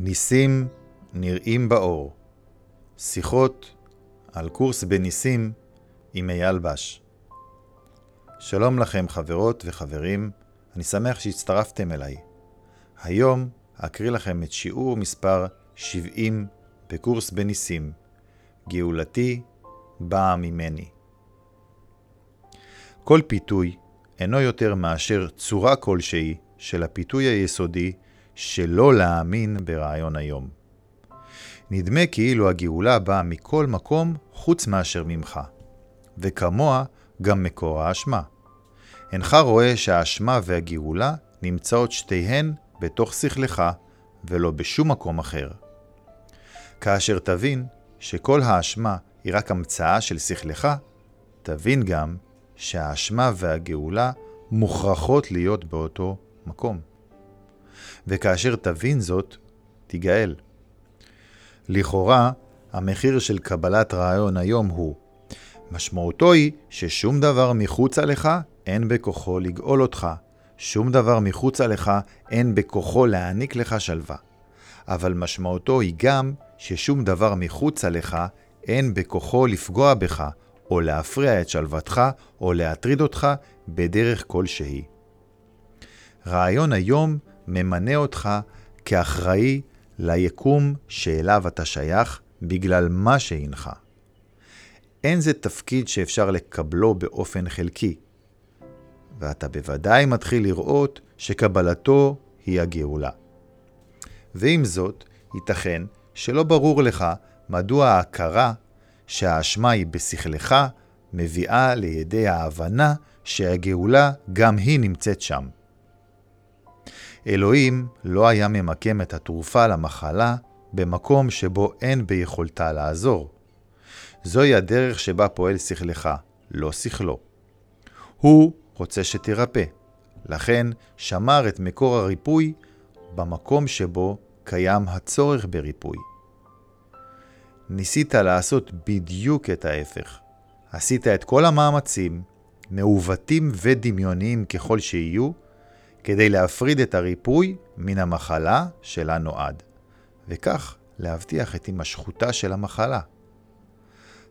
ניסים נראים באור. שיחות על קורס בניסים עם אייל בש. שלום לכם חברות וחברים, אני שמח שהצטרפתם אליי. היום אקריא לכם את שיעור מספר 70 בקורס בניסים. גאולתי באה ממני. כל פיתוי אינו יותר מאשר צורה כלשהי של הפיתוי היסודי שלא להאמין ברעיון היום. נדמה כאילו הגאולה באה מכל מקום חוץ מאשר ממך, וכמוה גם מקור האשמה. אינך רואה שהאשמה והגאולה נמצאות שתיהן בתוך שכלך ולא בשום מקום אחר. כאשר תבין שכל האשמה היא רק המצאה של שכלך, תבין גם שהאשמה והגאולה מוכרחות להיות באותו מקום. וכאשר תבין זאת, תיגאל. לכאורה, המחיר של קבלת רעיון היום הוא משמעותו היא ששום דבר מחוצה לך אין בכוחו לגאול אותך. שום דבר מחוצה לך אין בכוחו להעניק לך שלווה. אבל משמעותו היא גם ששום דבר מחוצה לך אין בכוחו לפגוע בך, או להפריע את שלוותך, או להטריד אותך בדרך כלשהי. רעיון היום ממנה אותך כאחראי ליקום שאליו אתה שייך בגלל מה שהנך. אין זה תפקיד שאפשר לקבלו באופן חלקי, ואתה בוודאי מתחיל לראות שקבלתו היא הגאולה. ועם זאת, ייתכן שלא ברור לך מדוע ההכרה שהאשמה היא בשכלך מביאה לידי ההבנה שהגאולה גם היא נמצאת שם. אלוהים לא היה ממקם את התרופה למחלה במקום שבו אין ביכולתה לעזור. זוהי הדרך שבה פועל שכלך, לא שכלו. הוא רוצה שתירפא, לכן שמר את מקור הריפוי במקום שבו קיים הצורך בריפוי. ניסית לעשות בדיוק את ההפך. עשית את כל המאמצים, מעוותים ודמיוניים ככל שיהיו, כדי להפריד את הריפוי מן המחלה שלה נועד, וכך להבטיח את הימשכותה של המחלה.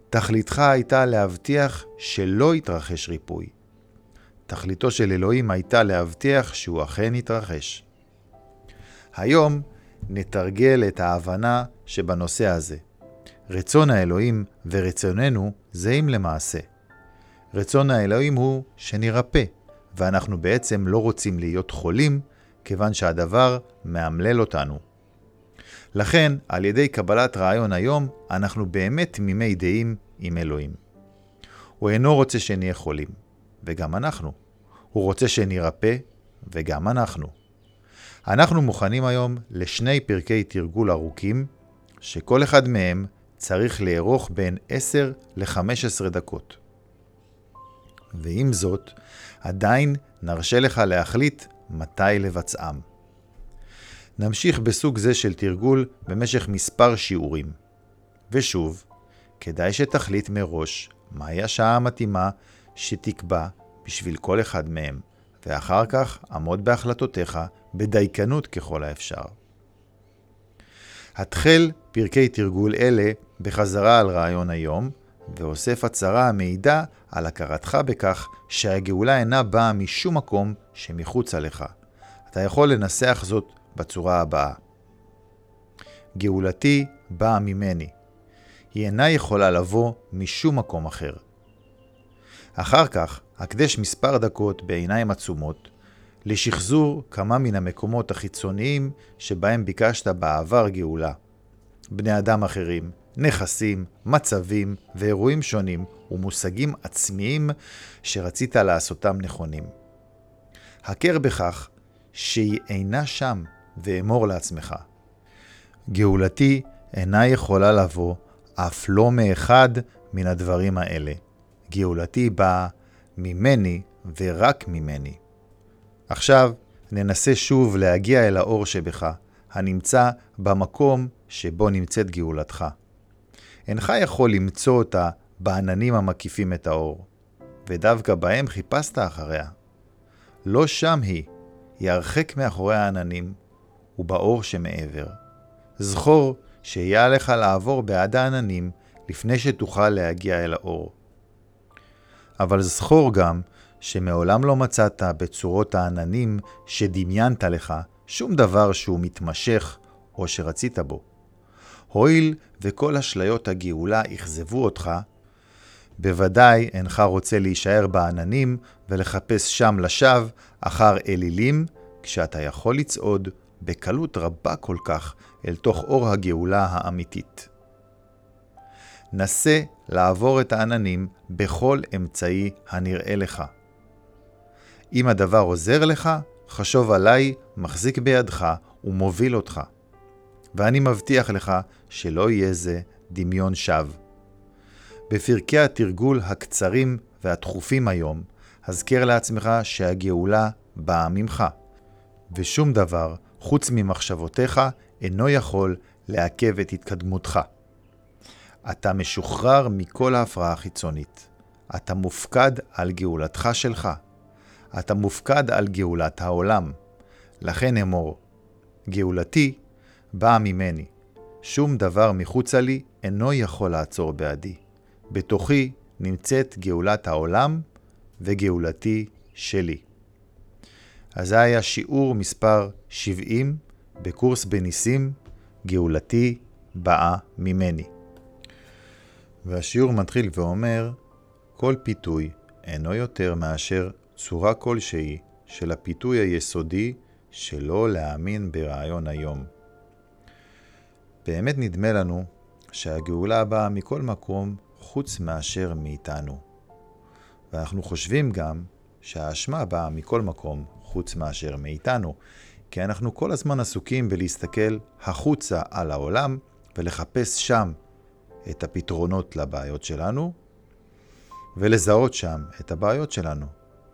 תכליתך הייתה להבטיח שלא יתרחש ריפוי. תכליתו של אלוהים הייתה להבטיח שהוא אכן יתרחש. היום נתרגל את ההבנה שבנושא הזה. רצון האלוהים ורצוננו זהים למעשה. רצון האלוהים הוא שנירפא, ואנחנו בעצם לא רוצים להיות חולים, כיוון שהדבר מאמלל אותנו. לכן, על ידי קבלת רעיון היום, אנחנו באמת תמימי דעים עם אלוהים. הוא אינו רוצה שנהיה חולים, וגם אנחנו. הוא רוצה שנירפא, וגם אנחנו. אנחנו מוכנים היום לשני פרקי תרגול ארוכים, שכל אחד מהם צריך לארוך בין 10 ל-15 דקות. ועם זאת, עדיין נרשה לך להחליט מתי לבצעם. נמשיך בסוג זה של תרגול במשך מספר שיעורים. ושוב, כדאי שתחליט מראש מהי השעה המתאימה שתקבע בשביל כל אחד מהם, ואחר כך עמוד בהחלטותיך בדייקנות ככל האפשר. התחל פרקי תרגול אלה בחזרה על רעיון היום, ואוסף הצהרה המעידה על הכרתך בכך שהגאולה אינה באה משום מקום שמחוצה לך. אתה יכול לנסח זאת בצורה הבאה: גאולתי באה ממני. היא אינה יכולה לבוא משום מקום אחר. אחר כך, אקדש מספר דקות בעיניים עצומות לשחזור כמה מן המקומות החיצוניים שבהם ביקשת בעבר גאולה. בני אדם אחרים, נכסים, מצבים ואירועים שונים ומושגים עצמיים שרצית לעשותם נכונים. הכר בכך שהיא אינה שם ואמור לעצמך. גאולתי אינה יכולה לבוא אף לא מאחד מן הדברים האלה. גאולתי באה ממני ורק ממני. עכשיו ננסה שוב להגיע אל האור שבך, הנמצא במקום שבו נמצאת גאולתך. אינך יכול למצוא אותה בעננים המקיפים את האור, ודווקא בהם חיפשת אחריה. לא שם היא, היא הרחק מאחורי העננים, ובאור שמעבר. זכור שיהיה עליך לעבור בעד העננים לפני שתוכל להגיע אל האור. אבל זכור גם שמעולם לא מצאת בצורות העננים שדמיינת לך שום דבר שהוא מתמשך או שרצית בו. הואיל וכל אשליות הגאולה אכזבו אותך, בוודאי אינך רוצה להישאר בעננים ולחפש שם לשווא אחר אלילים, כשאתה יכול לצעוד בקלות רבה כל כך אל תוך אור הגאולה האמיתית. נסה לעבור את העננים בכל אמצעי הנראה לך. אם הדבר עוזר לך, חשוב עליי, מחזיק בידך ומוביל אותך. ואני מבטיח לך שלא יהיה זה דמיון שווא. בפרקי התרגול הקצרים והתכופים היום, הזכר לעצמך שהגאולה באה ממך, ושום דבר חוץ ממחשבותיך אינו יכול לעכב את התקדמותך. אתה משוחרר מכל ההפרעה החיצונית. אתה מופקד על גאולתך שלך. אתה מופקד על גאולת העולם. לכן אמור, גאולתי באה ממני. שום דבר מחוצה לי אינו יכול לעצור בעדי. בתוכי נמצאת גאולת העולם וגאולתי שלי. אז זה היה שיעור מספר 70 בקורס בניסים, גאולתי באה ממני. והשיעור מתחיל ואומר, כל פיתוי אינו יותר מאשר צורה כלשהי של הפיתוי היסודי שלא להאמין ברעיון היום. באמת נדמה לנו שהגאולה באה מכל מקום חוץ מאשר מאיתנו. ואנחנו חושבים גם שהאשמה באה מכל מקום חוץ מאשר מאיתנו, כי אנחנו כל הזמן עסוקים בלהסתכל החוצה על העולם ולחפש שם את הפתרונות לבעיות שלנו, ולזהות שם את הבעיות שלנו.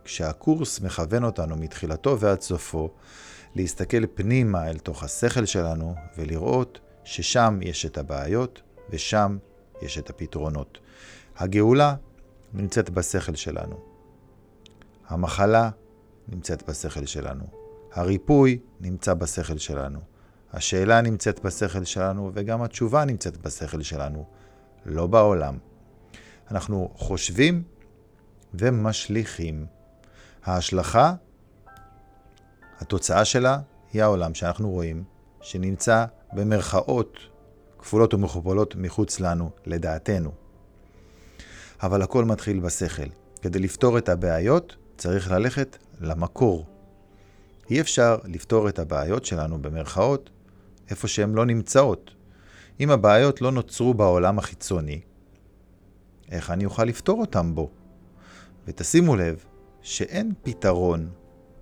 כשהקורס מכוון אותנו מתחילתו ועד סופו להסתכל פנימה אל תוך השכל שלנו ולראות ששם יש את הבעיות ושם יש את הפתרונות. הגאולה נמצאת בשכל שלנו. המחלה נמצאת בשכל שלנו. הריפוי נמצא בשכל שלנו. השאלה נמצאת בשכל שלנו, וגם התשובה נמצאת בשכל שלנו, לא בעולם. אנחנו חושבים ומשליכים. ההשלכה, התוצאה שלה, היא העולם שאנחנו רואים, שנמצא במרכאות כפולות ומכופלות מחוץ לנו, לדעתנו. אבל הכל מתחיל בשכל. כדי לפתור את הבעיות, צריך ללכת למקור. אי אפשר לפתור את הבעיות שלנו במרכאות איפה שהן לא נמצאות. אם הבעיות לא נוצרו בעולם החיצוני, איך אני אוכל לפתור אותם בו? ותשימו לב שאין פתרון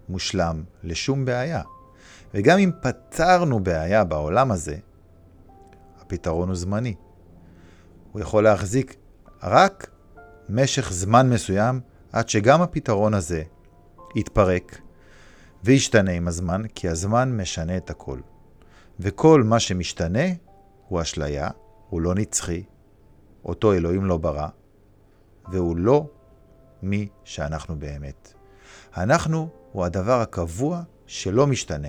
מושלם לשום בעיה. וגם אם פתרנו בעיה בעולם הזה, הפתרון הוא זמני. הוא יכול להחזיק רק משך זמן מסוים עד שגם הפתרון הזה יתפרק וישתנה עם הזמן, כי הזמן משנה את הכל. וכל מה שמשתנה הוא אשליה, הוא לא נצחי, אותו אלוהים לא ברא, והוא לא מי שאנחנו באמת. אנחנו הוא הדבר הקבוע שלא משתנה,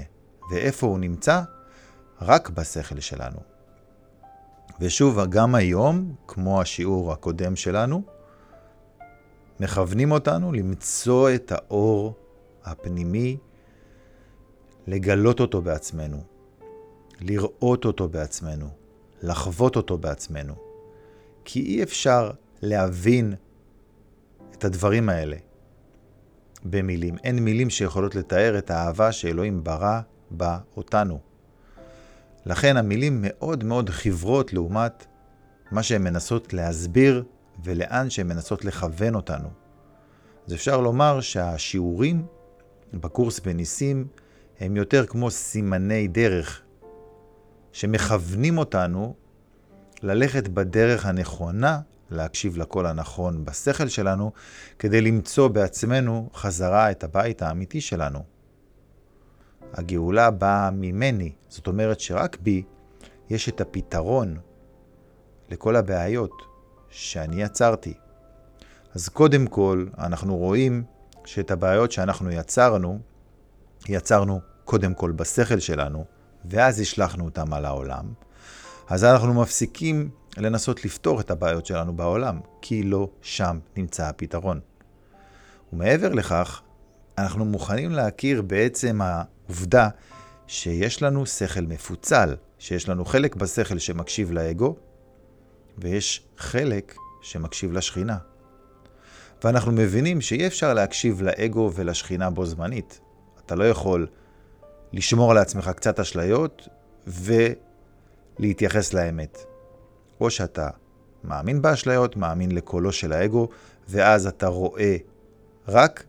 ואיפה הוא נמצא? רק בשכל שלנו. ושוב, גם היום, כמו השיעור הקודם שלנו, מכוונים אותנו למצוא את האור הפנימי, לגלות אותו בעצמנו, לראות אותו בעצמנו, לחוות אותו בעצמנו. כי אי אפשר להבין את הדברים האלה במילים. אין מילים שיכולות לתאר את האהבה שאלוהים ברא בה אותנו. לכן המילים מאוד מאוד חברות לעומת מה שהן מנסות להסביר ולאן שהן מנסות לכוון אותנו. אז אפשר לומר שהשיעורים בקורס בניסים הם יותר כמו סימני דרך שמכוונים אותנו ללכת בדרך הנכונה, להקשיב לקול הנכון בשכל שלנו, כדי למצוא בעצמנו חזרה את הבית האמיתי שלנו. הגאולה באה ממני, זאת אומרת שרק בי יש את הפתרון לכל הבעיות שאני יצרתי. אז קודם כל, אנחנו רואים שאת הבעיות שאנחנו יצרנו, יצרנו קודם כל בשכל שלנו, ואז השלכנו אותם על העולם, אז אנחנו מפסיקים לנסות לפתור את הבעיות שלנו בעולם, כי לא שם נמצא הפתרון. ומעבר לכך, אנחנו מוכנים להכיר בעצם העובדה שיש לנו שכל מפוצל, שיש לנו חלק בשכל שמקשיב לאגו, ויש חלק שמקשיב לשכינה. ואנחנו מבינים שאי אפשר להקשיב לאגו ולשכינה בו זמנית. אתה לא יכול לשמור לעצמך קצת אשליות ולהתייחס לאמת. או שאתה מאמין באשליות, מאמין לקולו של האגו, ואז אתה רואה רק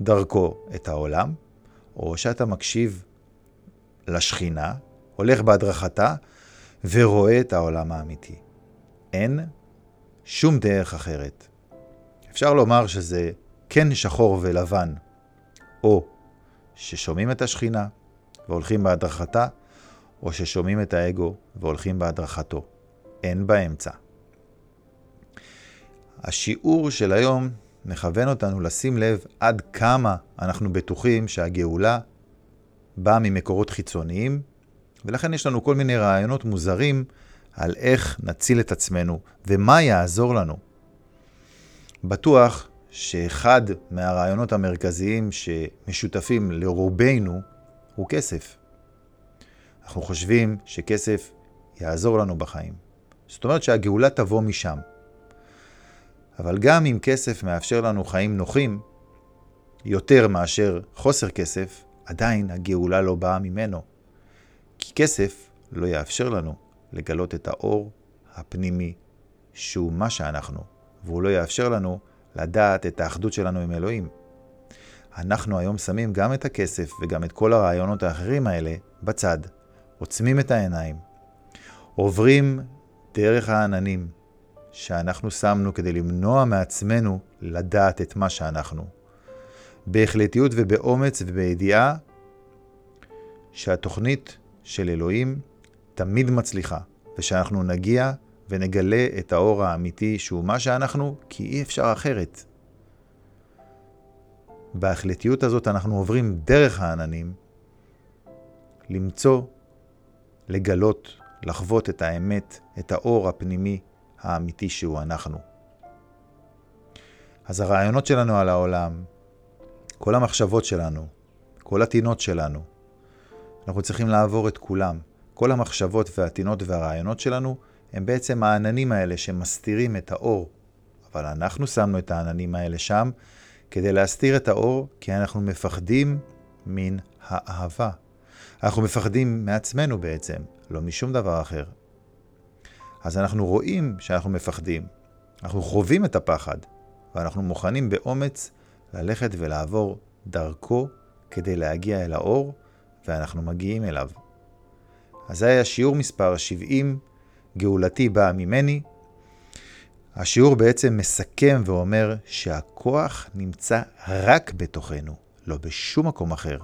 דרכו את העולם, או שאתה מקשיב לשכינה, הולך בהדרכתה, ורואה את העולם האמיתי. אין שום דרך אחרת. אפשר לומר שזה כן שחור ולבן, או ששומעים את השכינה והולכים בהדרכתה, או ששומעים את האגו והולכים בהדרכתו. אין באמצע. השיעור של היום מכוון אותנו לשים לב עד כמה אנחנו בטוחים שהגאולה באה ממקורות חיצוניים, ולכן יש לנו כל מיני רעיונות מוזרים על איך נציל את עצמנו ומה יעזור לנו. בטוח שאחד מהרעיונות המרכזיים שמשותפים לרובנו הוא כסף. אנחנו חושבים שכסף יעזור לנו בחיים. זאת אומרת שהגאולה תבוא משם. אבל גם אם כסף מאפשר לנו חיים נוחים, יותר מאשר חוסר כסף, עדיין הגאולה לא באה ממנו. כי כסף לא יאפשר לנו לגלות את האור הפנימי שהוא מה שאנחנו, והוא לא יאפשר לנו לדעת את האחדות שלנו עם אלוהים. אנחנו היום שמים גם את הכסף וגם את כל הרעיונות האחרים האלה בצד, עוצמים את העיניים, עוברים דרך העננים שאנחנו שמנו כדי למנוע מעצמנו לדעת את מה שאנחנו. בהחלטיות ובאומץ ובידיעה שהתוכנית של אלוהים תמיד מצליחה, ושאנחנו נגיע ונגלה את האור האמיתי שהוא מה שאנחנו, כי אי אפשר אחרת. בהחלטיות הזאת אנחנו עוברים דרך העננים למצוא, לגלות, לחוות את האמת, את האור הפנימי האמיתי שהוא אנחנו. אז הרעיונות שלנו על העולם, כל המחשבות שלנו, כל הטינות שלנו, אנחנו צריכים לעבור את כולם. כל המחשבות והטינות והרעיונות שלנו הם בעצם העננים האלה שמסתירים את האור. אבל אנחנו שמנו את העננים האלה שם כדי להסתיר את האור, כי אנחנו מפחדים מן האהבה. אנחנו מפחדים מעצמנו בעצם, לא משום דבר אחר. אז אנחנו רואים שאנחנו מפחדים, אנחנו חווים את הפחד, ואנחנו מוכנים באומץ ללכת ולעבור דרכו כדי להגיע אל האור, ואנחנו מגיעים אליו. אז זה היה שיעור מספר 70, גאולתי באה ממני. השיעור בעצם מסכם ואומר שהכוח נמצא רק בתוכנו, לא בשום מקום אחר,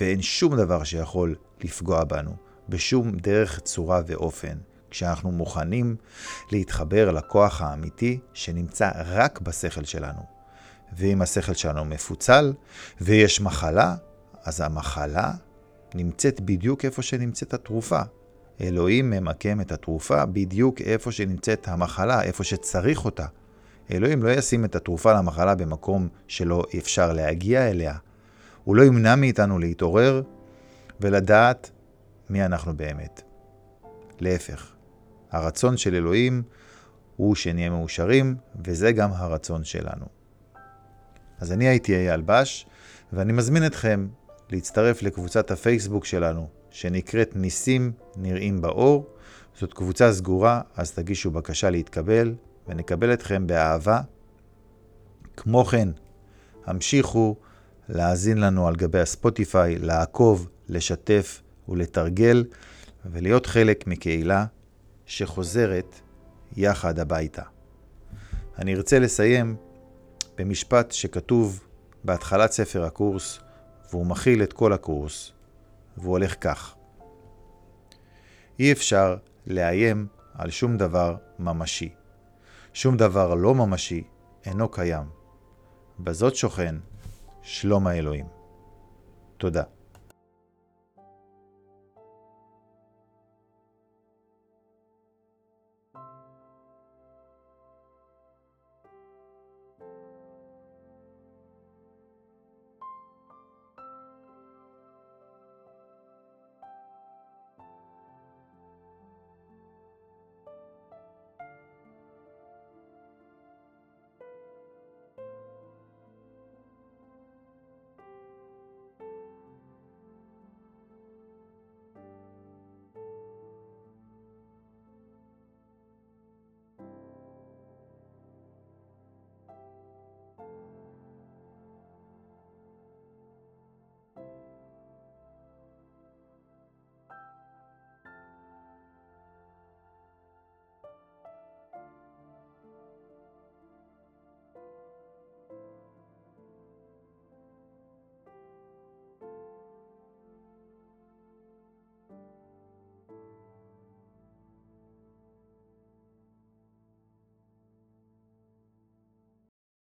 ואין שום דבר שיכול לפגוע בנו, בשום דרך, צורה ואופן. כשאנחנו מוכנים להתחבר לכוח האמיתי שנמצא רק בשכל שלנו. ואם השכל שלנו מפוצל ויש מחלה, אז המחלה נמצאת בדיוק איפה שנמצאת התרופה. אלוהים ממקם את התרופה בדיוק איפה שנמצאת המחלה, איפה שצריך אותה. אלוהים לא ישים את התרופה למחלה במקום שלא אפשר להגיע אליה. הוא לא ימנע מאיתנו להתעורר ולדעת מי אנחנו באמת. להפך, הרצון של אלוהים הוא שנהיה מאושרים, וזה גם הרצון שלנו. אז אני הייתי אייל בש, ואני מזמין אתכם להצטרף לקבוצת הפייסבוק שלנו, שנקראת ניסים נראים באור. זאת קבוצה סגורה, אז תגישו בקשה להתקבל, ונקבל אתכם באהבה. כמו כן, המשיכו להאזין לנו על גבי הספוטיפיי, לעקוב, לשתף ולתרגל, ולהיות חלק מקהילה שחוזרת יחד הביתה. אני ארצה לסיים במשפט שכתוב בהתחלת ספר הקורס, והוא מכיל את כל הקורס, והוא הולך כך: אי אפשר לאיים על שום דבר ממשי. שום דבר לא ממשי אינו קיים. בזאת שוכן שלום האלוהים. תודה.